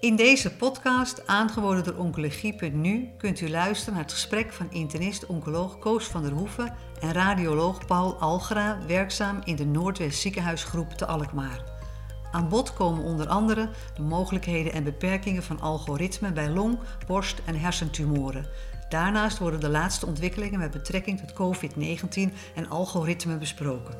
In deze podcast, aangeboden door Oncologie.nu, kunt u luisteren naar het gesprek van internist-oncoloog Koos van der Hoeven en radioloog Paul Algera, werkzaam in de Noordwest Ziekenhuisgroep te Alkmaar. Aan bod komen onder andere de mogelijkheden en beperkingen van algoritmen bij long-, borst- en hersentumoren. Daarnaast worden de laatste ontwikkelingen met betrekking tot COVID-19 en algoritmen besproken.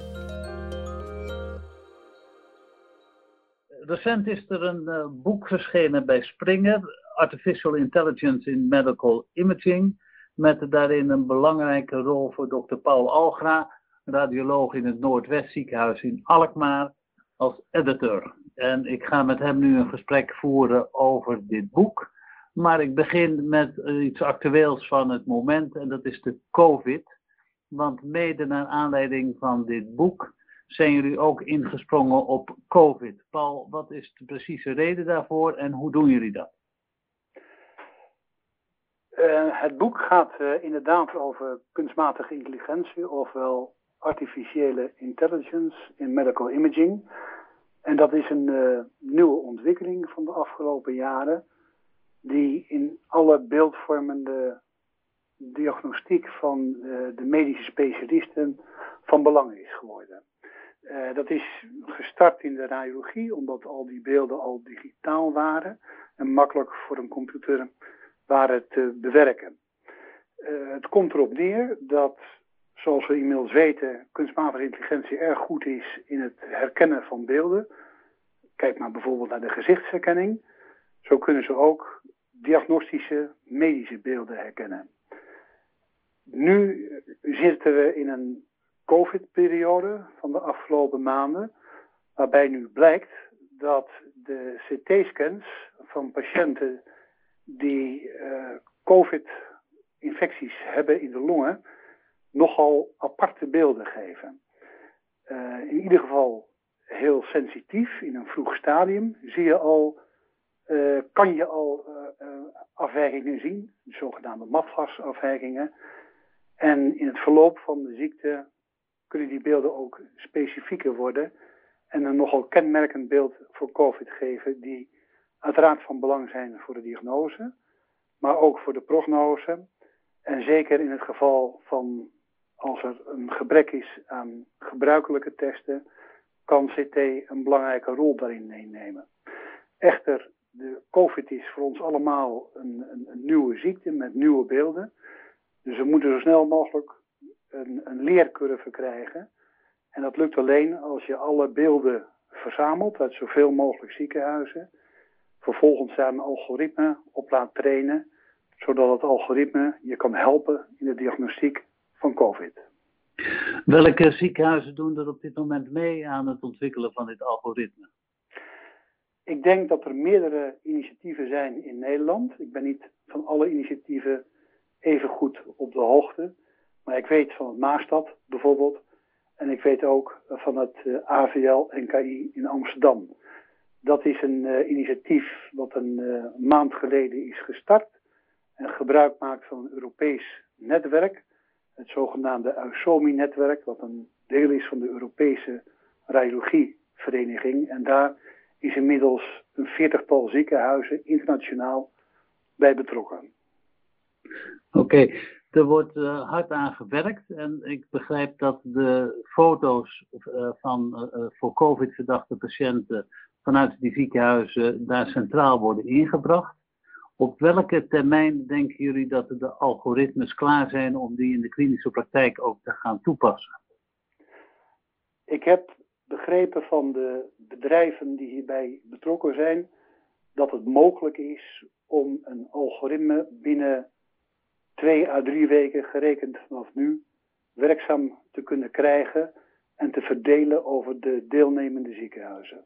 Recent is er een uh, boek verschenen bij Springer, Artificial Intelligence in Medical Imaging, met daarin een belangrijke rol voor dokter Paul Algra, radioloog in het Noordwest ziekenhuis in Alkmaar, als editor. En ik ga met hem nu een gesprek voeren over dit boek. Maar ik begin met iets actueels van het moment en dat is de COVID. Want mede naar aanleiding van dit boek zijn jullie ook ingesprongen op COVID. Paul, wat is de precieze reden daarvoor en hoe doen jullie dat? Uh, het boek gaat uh, inderdaad over kunstmatige intelligentie, ofwel artificiële intelligence in medical imaging. En dat is een uh, nieuwe ontwikkeling van de afgelopen jaren, die in alle beeldvormende diagnostiek van de medische specialisten van belang is geworden. Uh, dat is gestart in de radiologie, omdat al die beelden al digitaal waren en makkelijk voor een computer waren te bewerken. Uh, het komt erop neer dat, zoals we inmiddels weten, kunstmatige intelligentie erg goed is in het herkennen van beelden. Kijk maar bijvoorbeeld naar de gezichtsherkenning. Zo kunnen ze ook diagnostische medische beelden herkennen. Nu zitten we in een COVID-periode van de afgelopen maanden, waarbij nu blijkt dat de CT-scans van patiënten die uh, COVID-infecties hebben in de longen nogal aparte beelden geven. Uh, in ieder geval heel sensitief, in een vroeg stadium zie je al, uh, kan je al afwijkingen zien, de zogenaamde matgasafwijkingen. En in het verloop van de ziekte kunnen die beelden ook specifieker worden en een nogal kenmerkend beeld voor COVID geven, die uiteraard van belang zijn voor de diagnose, maar ook voor de prognose. En zeker in het geval van als er een gebrek is aan gebruikelijke testen, kan CT een belangrijke rol daarin innemen. Echter, de COVID is voor ons allemaal een, een, een nieuwe ziekte met nieuwe beelden. Dus we moeten zo snel mogelijk een, een leercurve krijgen. En dat lukt alleen als je alle beelden verzamelt uit zoveel mogelijk ziekenhuizen. Vervolgens daar een algoritme op laat trainen, zodat het algoritme je kan helpen in de diagnostiek van COVID. Welke ziekenhuizen doen er op dit moment mee aan het ontwikkelen van dit algoritme? Ik denk dat er meerdere initiatieven zijn in Nederland. Ik ben niet van alle initiatieven even goed op de hoogte. Maar ik weet van het Maastad bijvoorbeeld. En ik weet ook van het eh, AVL NKI in Amsterdam. Dat is een uh, initiatief wat een uh, maand geleden is gestart. En gebruik maakt van een Europees netwerk. Het zogenaamde USOMI-netwerk, wat een deel is van de Europese radiologievereniging. En daar is inmiddels een veertigtal ziekenhuizen internationaal bij betrokken. Oké, er wordt uh, hard aan gewerkt en ik begrijp dat de foto's uh, van uh, voor COVID verdachte patiënten vanuit die ziekenhuizen daar centraal worden ingebracht. Op welke termijn denken jullie dat de algoritmes klaar zijn om die in de klinische praktijk ook te gaan toepassen? Ik heb begrepen van de bedrijven die hierbij betrokken zijn dat het mogelijk is om een algoritme binnen twee à drie weken gerekend vanaf nu werkzaam te kunnen krijgen en te verdelen over de deelnemende ziekenhuizen.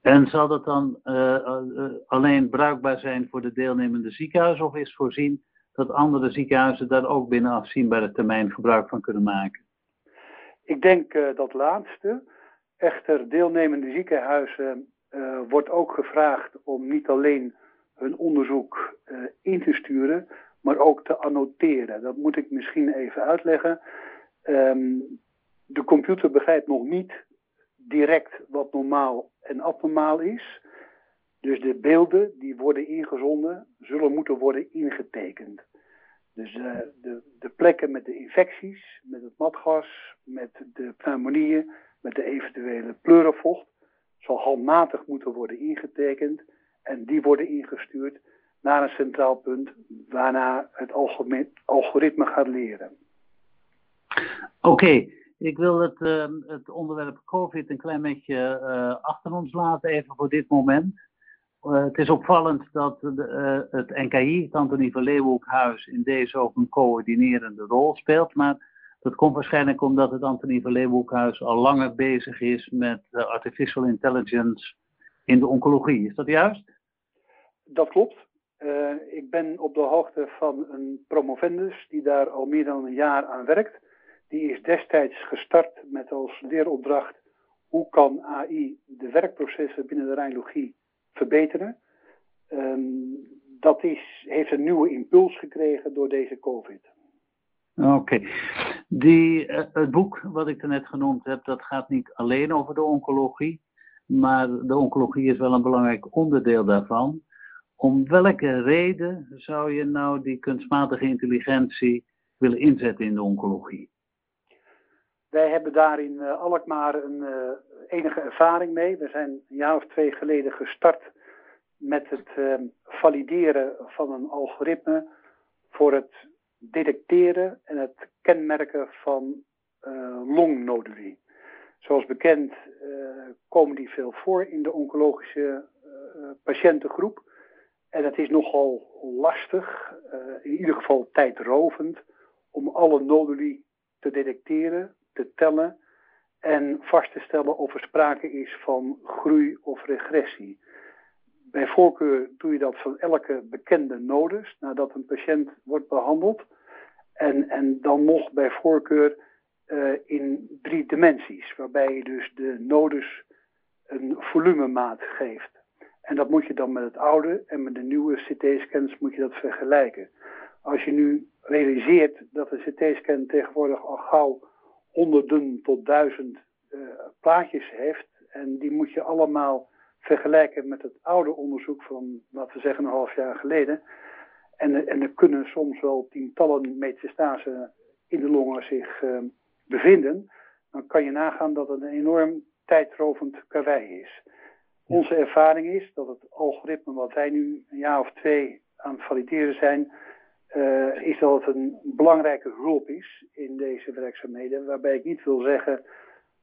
En zal dat dan uh, uh, alleen bruikbaar zijn voor de deelnemende ziekenhuizen of is voorzien dat andere ziekenhuizen daar ook binnen afzienbare termijn gebruik van kunnen maken? Ik denk uh, dat laatste. Echter, deelnemende ziekenhuizen wordt ook gevraagd om niet alleen hun onderzoek in te sturen, maar ook te annoteren. Dat moet ik misschien even uitleggen. Um, de computer begrijpt nog niet direct wat normaal en abnormaal is. Dus de beelden die worden ingezonden, zullen moeten worden ingetekend. Dus de, de, de plekken met de infecties, met het matgas, met de pneumonieën, met de eventuele pleurenvocht, zal handmatig moeten worden ingetekend. En die worden ingestuurd naar een centraal punt waarna het algoritme gaat leren. Oké, ik wil het, uh, het onderwerp COVID een klein beetje uh, achter ons laten, even voor dit moment. Uh, het is opvallend dat de, het NKI, het Antonie van Leeuwenhoekhuis, in deze ook een coördinerende rol speelt. Maar dat komt waarschijnlijk omdat het Antonie van Leeuwenhoekhuis al langer bezig is met artificial intelligence in de oncologie. Is dat juist? Dat klopt. Ik ben op de hoogte van een promovendus die daar al meer dan een jaar aan werkt. Die is destijds gestart met als leeropdracht hoe kan AI de werkprocessen binnen de rijnlogie verbeteren. Um, dat is, heeft een nieuwe impuls gekregen door deze COVID. Oké. Uh, het boek wat ik net genoemd heb, dat gaat niet alleen over de oncologie. Maar de oncologie is wel een belangrijk onderdeel daarvan. Om welke reden zou je nou die kunstmatige intelligentie willen inzetten in de oncologie? Wij hebben daar in uh, Alkmaar een uh, enige ervaring mee. We zijn een jaar of twee geleden gestart met het uh, valideren van een algoritme voor het detecteren en het kenmerken van longnoduli. Zoals bekend komen die veel voor in de oncologische patiëntengroep. En het is nogal lastig, in ieder geval tijdrovend, om alle noduli te detecteren te tellen en vast te stellen of er sprake is van groei of regressie. Bij voorkeur doe je dat van elke bekende nodus nadat een patiënt wordt behandeld. En, en dan nog bij voorkeur uh, in drie dimensies, waarbij je dus de nodus een volumemaat geeft. En dat moet je dan met het oude en met de nieuwe CT-scans moet je dat vergelijken. Als je nu realiseert dat een CT-scan tegenwoordig al gauw honderden tot duizend uh, plaatjes heeft. En die moet je allemaal vergelijken met het oude onderzoek van, laten we zeggen, een half jaar geleden. En, en er kunnen soms wel tientallen metastase in de longen zich uh, bevinden. Dan kan je nagaan dat het een enorm tijdrovend karwei is. Onze ervaring is dat het algoritme wat wij nu een jaar of twee aan het valideren zijn, uh, is dat het een belangrijke hulp is in deze werkzaamheden. Waarbij ik niet wil zeggen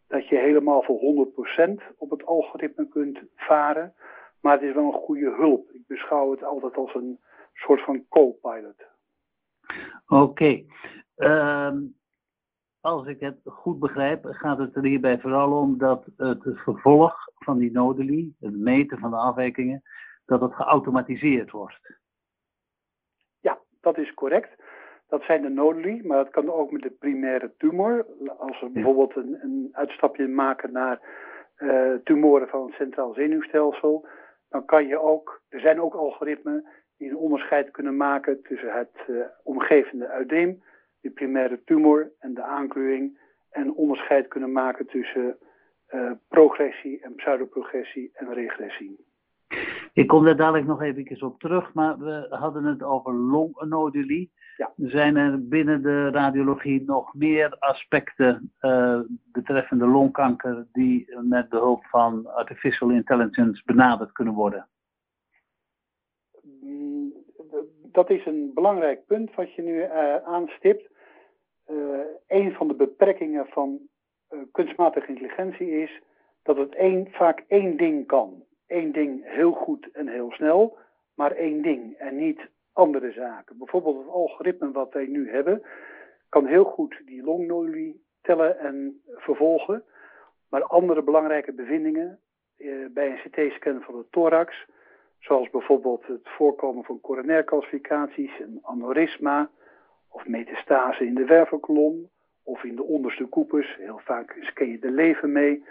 dat je helemaal voor 100% op het algoritme kunt varen. Maar het is wel een goede hulp. Ik beschouw het altijd als een soort van co-pilot. Oké. Okay. Uh, als ik het goed begrijp, gaat het er hierbij vooral om dat het vervolg van die noduli, het meten van de afwijkingen, dat het geautomatiseerd wordt dat is correct. Dat zijn de noduli, maar dat kan ook met de primaire tumor. Als we bijvoorbeeld een, een uitstapje maken naar uh, tumoren van het centraal zenuwstelsel, dan kan je ook, er zijn ook algoritmen die een onderscheid kunnen maken tussen het uh, omgevende uideem, de primaire tumor en de aankleuring, en onderscheid kunnen maken tussen uh, progressie en pseudoprogressie en regressie. Ik kom daar dadelijk nog even op terug, maar we hadden het over longnoduli. Ja. Zijn er binnen de radiologie nog meer aspecten uh, betreffende longkanker die met de hulp van artificial intelligence benaderd kunnen worden? Dat is een belangrijk punt wat je nu uh, aanstipt. Uh, een van de beperkingen van kunstmatige intelligentie is dat het één, vaak één ding kan één ding heel goed en heel snel, maar één ding en niet andere zaken. Bijvoorbeeld het algoritme wat wij nu hebben, kan heel goed die longnoduli tellen en vervolgen, maar andere belangrijke bevindingen eh, bij een CT-scan van de thorax, zoals bijvoorbeeld het voorkomen van coronaircalcificaties, een aneurysma of metastase in de wervelkolom of in de onderste koepels, heel vaak scan je de lever mee,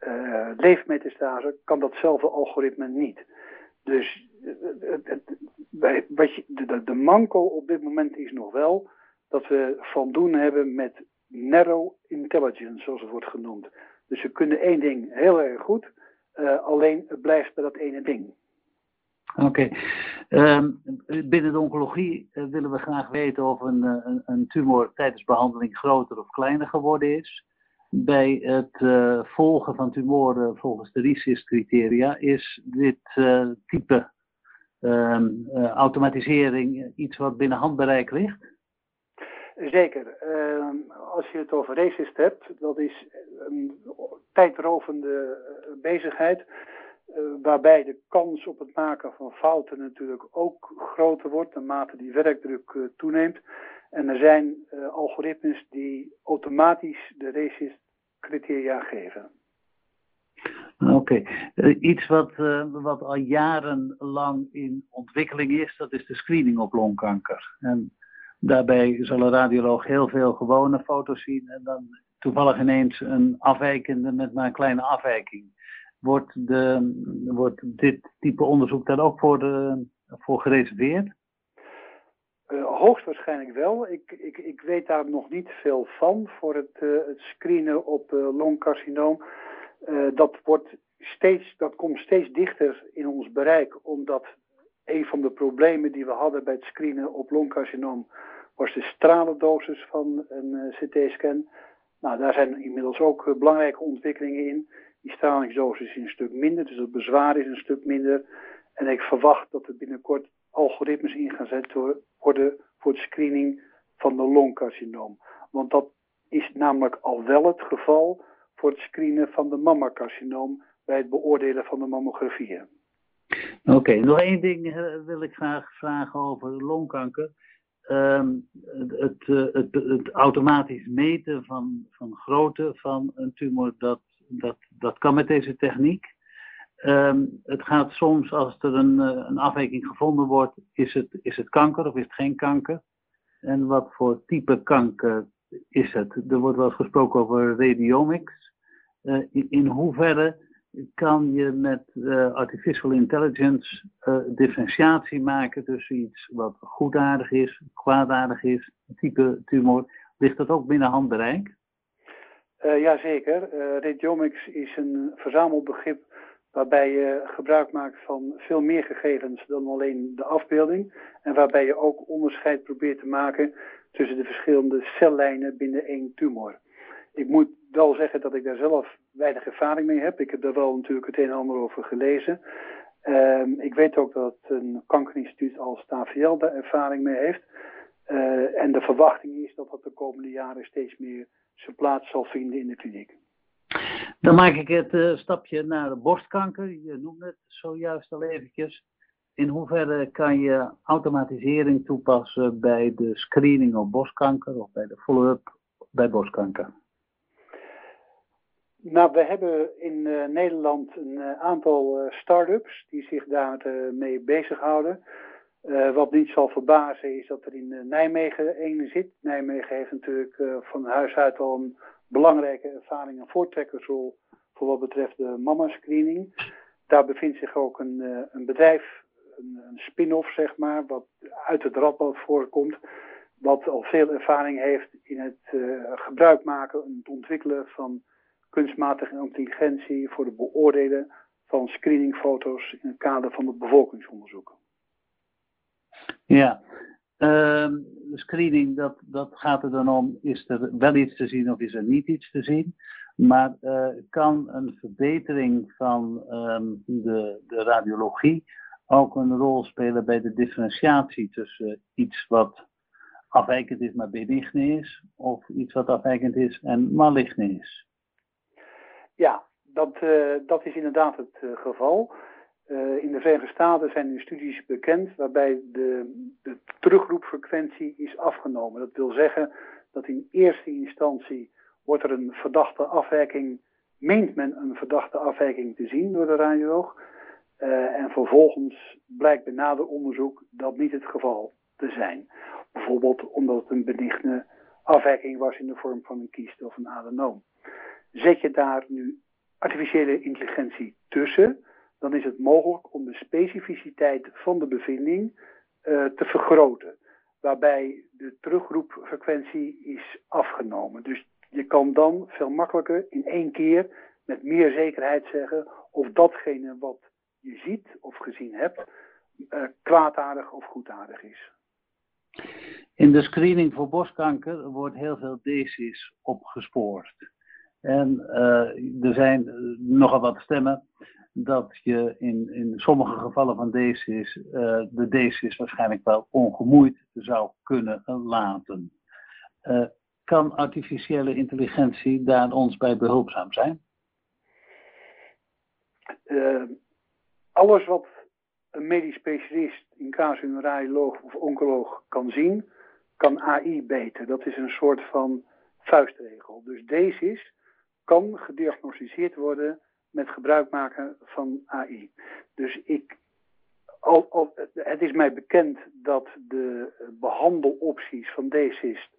uh, leefmetastase kan datzelfde algoritme niet. Dus je, de, de manco op dit moment is nog wel dat we van doen hebben met narrow intelligence, zoals het wordt genoemd. Dus we kunnen één ding heel erg goed, uh, alleen het blijft bij dat ene ding. Oké. Ehm, binnen de oncologie eh, willen we graag weten of een, een, een, tumor tijdens behandeling groter of kleiner geworden is. Bij het uh, volgen van tumoren volgens de RECIST-criteria is dit type ehm, automatisering iets wat binnen handbereik ligt? Zeker. Ehm, als je het over RECIST hebt, dat is een tijdrovende bezigheid eh, waarbij de kans op het maken van fouten natuurlijk ook groter wordt naarmate die werkdruk uh, toeneemt. En er zijn uh, algoritmes die automatisch de RACIST-criteria geven. Oké, okay. iets wat, wat al jarenlang in ontwikkeling is, dat is de screening op longkanker. En daarbij zal een radioloog heel veel gewone foto's zien en dan toevallig ineens een afwijkende met maar een kleine afwijking. Wordt, de, wordt dit type onderzoek dan ook voor, voor gereserveerd? Uh, hoogstwaarschijnlijk wel. Ik, ik, ik weet daar nog niet veel van voor het, uh, het screenen op uh, longcarcinoom. dat, wordt steeds, dat komt steeds dichter in ons bereik, omdat een van de problemen die we hadden bij het screenen op longcarcinoom was de stralendosis van een CT-scan. Nou, daar zijn inmiddels ook belangrijke ontwikkelingen in. Die stralingsdosis is een stuk minder, dus het bezwaar is een stuk minder. En ik verwacht dat er binnenkort algoritmes in gaan zetten worden voor de screening van de longcarcinoom. Want dat is namelijk al wel het geval voor het screenen van de mammacarcinoom bij het beoordelen van de mammografieën. Oké, nog één ding eh, wil ik graag vragen over longkanker. Ehm, het, het, het, het, automatisch meten van, van grootte van een tumor, dat dat, dat kan met deze techniek. Ehm, het gaat soms, als er een, eh, een afwijking gevonden wordt, is het, is het kanker of is het geen kanker? En wat voor type kanker is het? Er wordt wel eens gesproken over radiomics. Uh, in, in, hoeverre kan je met uh, artificial intelligence differentiatie maken tussen iets wat goedaardig is, kwaadaardig is, type tumor? Ligt dat ook binnen handbereik? Uh, Jazeker. Uh, radiomics is een verzamelbegrip waarbij je gebruik maakt van veel meer gegevens dan alleen de afbeelding. En waarbij je ook onderscheid probeert te maken tussen de verschillende cellijnen binnen één tumor. Ik moet wel zeggen dat ik daar zelf weinig ervaring mee heb. Ik heb daar wel natuurlijk het een en ander over gelezen. Uh, ik weet ook dat een kankerinstituut als TVL daar ervaring mee heeft. Uh, en de verwachting is dat dat de komende jaren steeds meer zijn plaats zal vinden in de kliniek. Dan maak ik het uh, stapje naar de borstkanker. Je noemde het zojuist al eventjes. In hoeverre kan je automatisering toepassen bij de screening op borstkanker of bij de follow-up bij borstkanker? Nou, we hebben in uh, Nederland een uh, aantal start-ups die zich daarmee mee bezighouden. Uh, wat niet zal verbazen is dat er in uh, Nijmegen een zit. Nijmegen heeft natuurlijk uh, van huis uit al een belangrijke ervaring, een voortrekkersrol voor wat betreft de mama-screening. Daar bevindt zich ook een, een bedrijf, een, een spin-off zeg maar, wat uit het Radboud voorkomt. Wat al veel ervaring heeft in het gebruik maken en het ontwikkelen van kunstmatige intelligentie voor het beoordelen van screeningfoto's in het kader van het bevolkingsonderzoek. Ja, uh, screening, dat, dat gaat er dan om, is er wel iets te zien of is er niet iets te zien? Maar uh, kan een verbetering van um, de, de radiologie ook een rol spelen bij de differentiatie tussen iets wat afwijkend is maar benigne is, of iets wat afwijkend is en maligne is? Ja, dat, uh, dat is inderdaad het uh, geval. Uh, in de Verenigde Staten zijn nu studies bekend waarbij de, de terugroepfrequentie is afgenomen. Dat wil zeggen dat in eerste instantie wordt er een verdachte afwijking, meent men een verdachte afwijking te zien door de radioloog. Uh, en vervolgens blijkt bij nader onderzoek dat niet het geval te zijn. Bijvoorbeeld omdat het een benigne afwijking was in de vorm van een kiest of een adenoom. Zet je daar nu artificiële intelligentie tussen, dan is het mogelijk om de specificiteit van de bevinding uh, te vergroten. Waarbij de terugroepfrequentie is afgenomen. Dus je kan dan veel makkelijker in één keer met meer zekerheid zeggen of datgene wat je ziet of gezien hebt kwaadaardig of goedaardig is. In de screening voor borstkanker wordt heel veel DC's opgespoord. En uh, er zijn nogal wat stemmen dat je in, in sommige gevallen van DC's uh, de DC's waarschijnlijk wel ongemoeid zou kunnen laten. Kan artificiële intelligentie daar ons bij behulpzaam zijn? alles wat een medisch specialist, in casus een of oncoloog kan zien, kan AI beter. Dat is een soort van vuistregel. Dus DC's kan gediagnosticeerd worden met gebruik maken van AI. Dus ik, al, het is mij bekend dat de behandelopties van DC's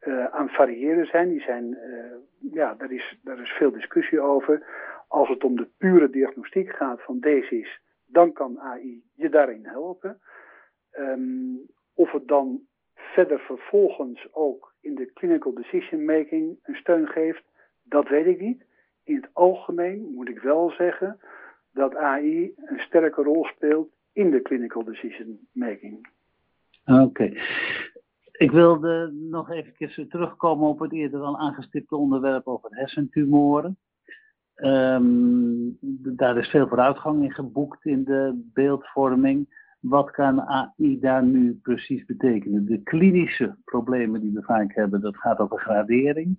uh, aan het variëren zijn. Die zijn uh, ja, daar is, daar is veel discussie over. Als het om de pure diagnostiek gaat van DC's, dan kan AI je daarin helpen. Um, of het dan verder vervolgens ook in de clinical decision making een steun geeft, dat weet ik niet. In het algemeen moet ik wel zeggen dat AI een sterke rol speelt in de clinical decision making. Oké. Ik wilde nog even terugkomen op het eerder al aangestipte onderwerp over hersentumoren. Um, daar is veel vooruitgang in geboekt in de beeldvorming. Wat kan AI daar nu precies betekenen? De klinische problemen die we vaak hebben, dat gaat over gradering,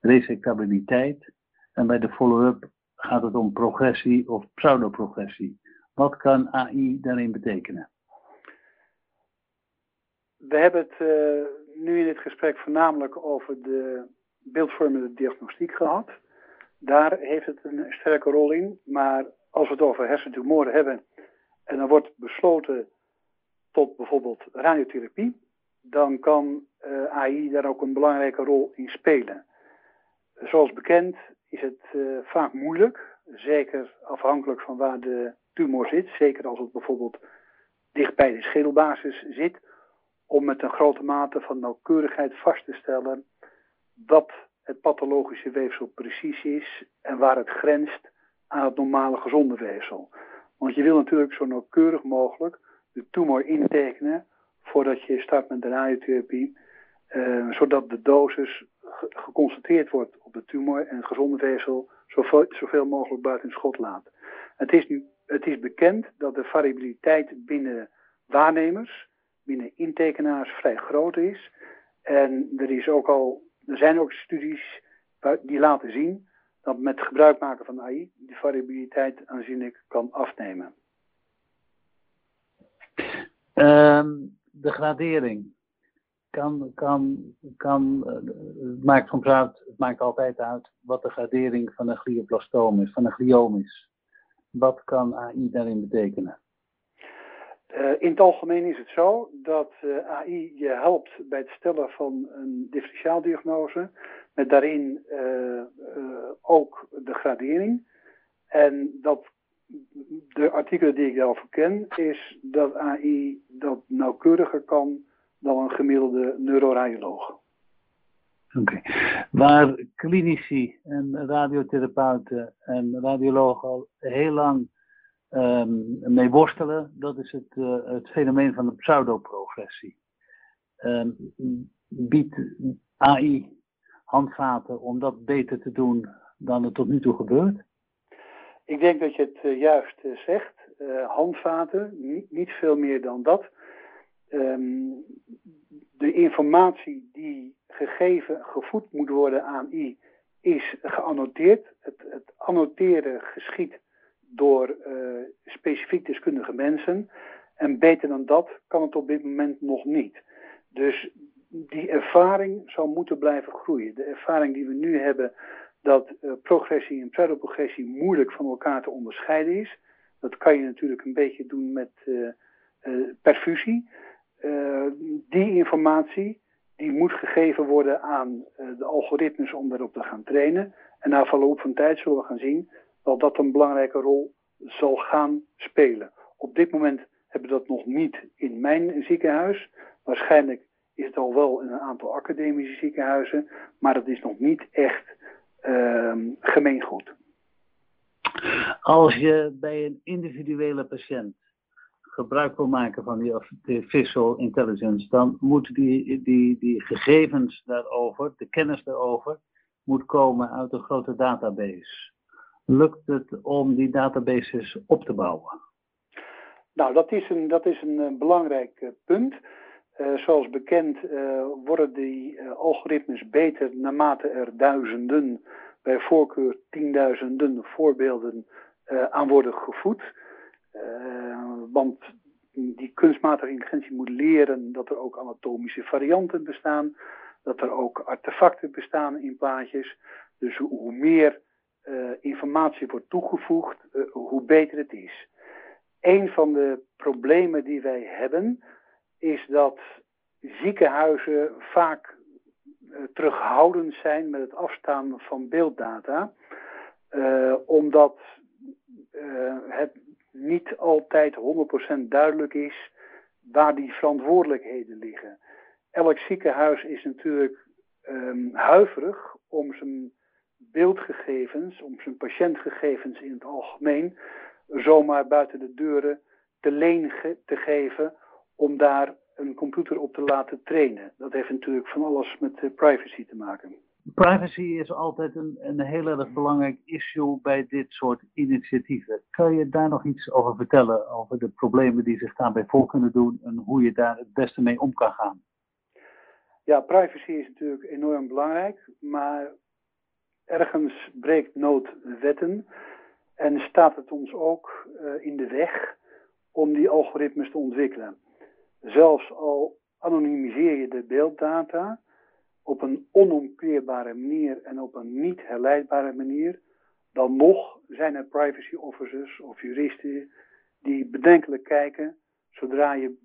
resectabiliteit. En bij de follow-up gaat het om progressie of pseudoprogressie. Wat kan AI daarin betekenen? We hebben het uh, nu in dit gesprek voornamelijk over de beeldvormende diagnostiek gehad. Daar heeft het een sterke rol in. Maar als we het over hersentumoren hebben en dan wordt besloten tot bijvoorbeeld radiotherapie, dan kan eh, AI daar ook een belangrijke rol in spelen. Zoals bekend is het uh, vaak moeilijk, zeker afhankelijk van waar de tumor zit, zeker als het bijvoorbeeld dicht bij de schedelbasis zit, om met een grote mate van nauwkeurigheid vast te stellen wat het pathologische weefsel precies is en waar het grenst aan het normale gezonde weefsel. Want je wil natuurlijk zo nauwkeurig mogelijk de tumor intekenen voordat je start met de radiotherapie, uh, zodat de dosis geconstateerd wordt op de tumor en het gezonde weefsel zoveel, zoveel mogelijk buiten schot laat. Het is, nu, het is bekend dat de variabiliteit binnen waarnemers, binnen intekenaars vrij groot is. En er, is ook al, er zijn ook studies die laten zien dat met gebruik maken van AI die variabiliteit aanzienlijk kan afnemen. Um, de gradering het maakt soms uit, het maakt altijd uit wat de gradering van een glioblastoom is, van een glioom is. Wat kan AI daarin betekenen? Uh, in het algemeen is het zo dat eh, AI je helpt bij het stellen van een differentiaaldiagnose, met daarin ook de gradering. En dat de artikelen die ik daarover ken, is dat AI dat nauwkeuriger kan dan een gemiddelde neuroradioloog. Oké. Waar klinici en radiotherapeuten en radiologen al heel lang um, mee worstelen, dat is het, uh, het fenomeen van de pseudoprogressie. Um, biedt AI handvaten om dat beter te doen dan het tot nu toe gebeurt? Ik denk dat je het uh, juist uh, zegt. handvaten, niet, niet, veel meer dan dat. Um, de informatie die gegeven, gevoed moet worden aan I, is geannoteerd. Het, het annoteren geschiet door uh, specifiek deskundige mensen. En beter dan dat kan het op dit moment nog niet. Dus die ervaring zou moeten blijven groeien. De ervaring die we nu hebben dat uh, progressie en pseudoprogressie moeilijk van elkaar te onderscheiden is. Dat kan je natuurlijk een beetje doen met uh, perfusie. Die informatie die moet gegeven worden aan de algoritmes om daarop te gaan trainen. En na verloop van tijd zullen we gaan zien dat dat een belangrijke rol zal gaan spelen. Op dit moment hebben we dat nog niet in mijn ziekenhuis. Waarschijnlijk is het al wel in een aantal academische ziekenhuizen, maar dat is nog niet echt uh, gemeengoed. Als je bij een individuele patiënt gebruik wil maken van die artificial intelligence, dan moeten die, die, die gegevens daarover, de kennis daarover, moet komen uit een grote database. Lukt het om die databases op te bouwen? Nou, dat is een, dat is een, belangrijk uh, punt. Uh, zoals bekend worden die algoritmes beter naarmate er duizenden, bij voorkeur tienduizenden voorbeelden aan worden gevoed. Want die kunstmatige intelligentie moet leren dat er ook anatomische varianten bestaan, dat er ook artefacten bestaan in plaatjes. Dus hoe meer informatie wordt toegevoegd, hoe beter het is een van de problemen die wij hebben is dat ziekenhuizen vaak terughoudend zijn met het afstaan van beelddata, omdat het niet altijd 100% duidelijk is waar die verantwoordelijkheden liggen. Elk ziekenhuis is natuurlijk um, huiverig om zijn beeldgegevens, om zijn patiëntgegevens in het algemeen zomaar buiten de deuren te leen te geven om daar een computer op te laten trainen. Dat heeft natuurlijk van alles met privacy te maken. Privacy is altijd een, een heel erg belangrijk issue bij dit soort initiatieven. Kan je daar nog iets over vertellen, over de problemen die zich daarbij voor kunnen doen en hoe je daar het beste mee om kan gaan? Ja, privacy is natuurlijk enorm belangrijk, maar ergens breekt nood wetten. En staat het ons ook uh, in de weg om die algoritmes te ontwikkelen. Zelfs al anonimiseer je de beelddata op een onomkeerbare manier en op een niet herleidbare manier, dan nog zijn er privacy officers of juristen die bedenkelijk kijken zodra je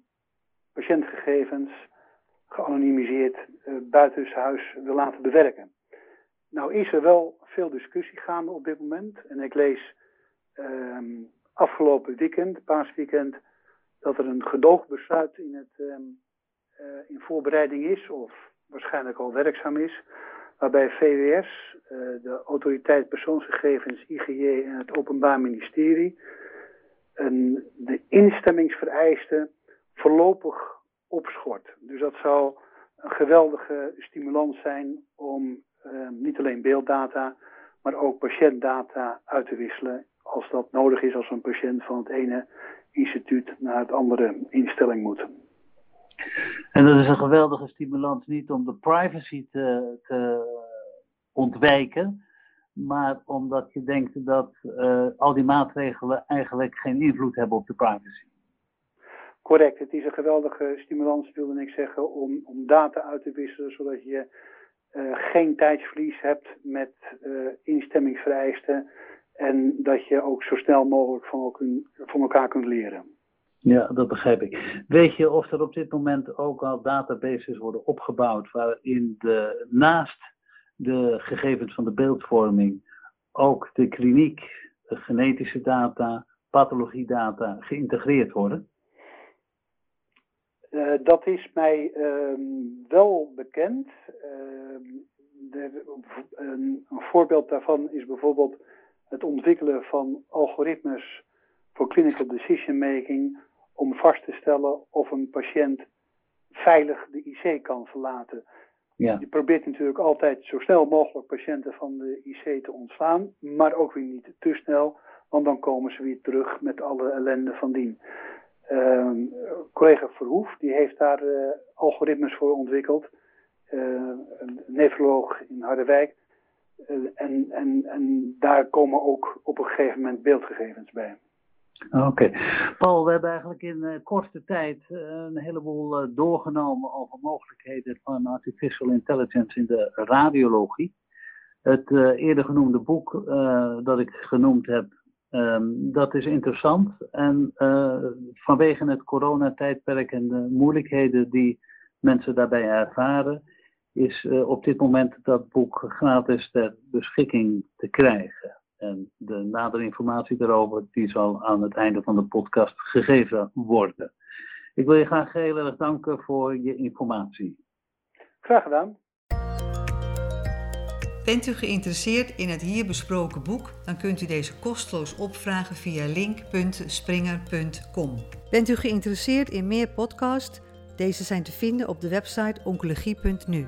patiëntgegevens geanonimiseerd uh, buitenshuis wil laten bewerken. Nou is er wel veel discussie gaande op dit moment en ik lees um, afgelopen weekend, paasweekend, dat er een gedoogbesluit in, het, um, uh, in voorbereiding is, of waarschijnlijk al werkzaam is, waarbij VWS, uh, de Autoriteit Persoonsgegevens, IGJ en het Openbaar Ministerie de instemmingsvereisten voorlopig opschort. Dus dat zou een geweldige stimulans zijn om uh, niet alleen beelddata, maar ook patiëntdata uit te wisselen als dat nodig is als een patiënt van het ene instituut naar het andere instelling moet. En dat is een geweldige stimulans, niet om de privacy te, te ontwijken, maar omdat je denkt dat uh, al die maatregelen eigenlijk geen invloed hebben op de privacy. Correct, het is een geweldige stimulans, wilde ik zeggen, om, om data uit te wisselen, zodat je uh, geen tijdsverlies hebt met uh, instemmingsvereisten en dat je ook zo snel mogelijk van, van elkaar kunt leren. Ja, dat begrijp ik. Weet je of er op dit moment ook al databases worden opgebouwd waarin de, naast de gegevens van de beeldvorming ook de kliniek, de genetische data, pathologiedata geïntegreerd worden? Uh, dat is mij uh, wel bekend. De, een, een voorbeeld daarvan is bijvoorbeeld het ontwikkelen van algoritmes voor clinical decision making om vast te stellen of een patiënt veilig de IC kan verlaten. Ja. Je probeert natuurlijk altijd zo snel mogelijk patiënten van de IC te ontslaan, maar ook weer niet te snel, want dan komen ze weer terug met alle ellende van dien. Uh, collega Verhoef die heeft daar uh, algoritmes voor ontwikkeld, uh, een nefroloog in Harderwijk. Eh, en, en, en daar komen ook op een gegeven moment beeldgegevens bij. Oké. Paul, we hebben eigenlijk in uh, korte tijd uh, een heleboel uh, doorgenomen over mogelijkheden van artificial intelligence in de radiologie. Het eerder genoemde boek dat ik genoemd heb, um, dat is interessant. En vanwege het coronatijdperk en de moeilijkheden die mensen daarbij ervaren, is op dit moment dat boek gratis ter beschikking te krijgen. En de nadere informatie daarover die zal aan het einde van de podcast gegeven worden. Ik wil je graag heel erg danken voor je informatie. Graag gedaan. Bent u geïnteresseerd in het hier besproken boek, dan kunt u deze kosteloos opvragen via link.springer.com. Bent u geïnteresseerd in meer podcasts? Deze zijn te vinden op de website oncologie.nu.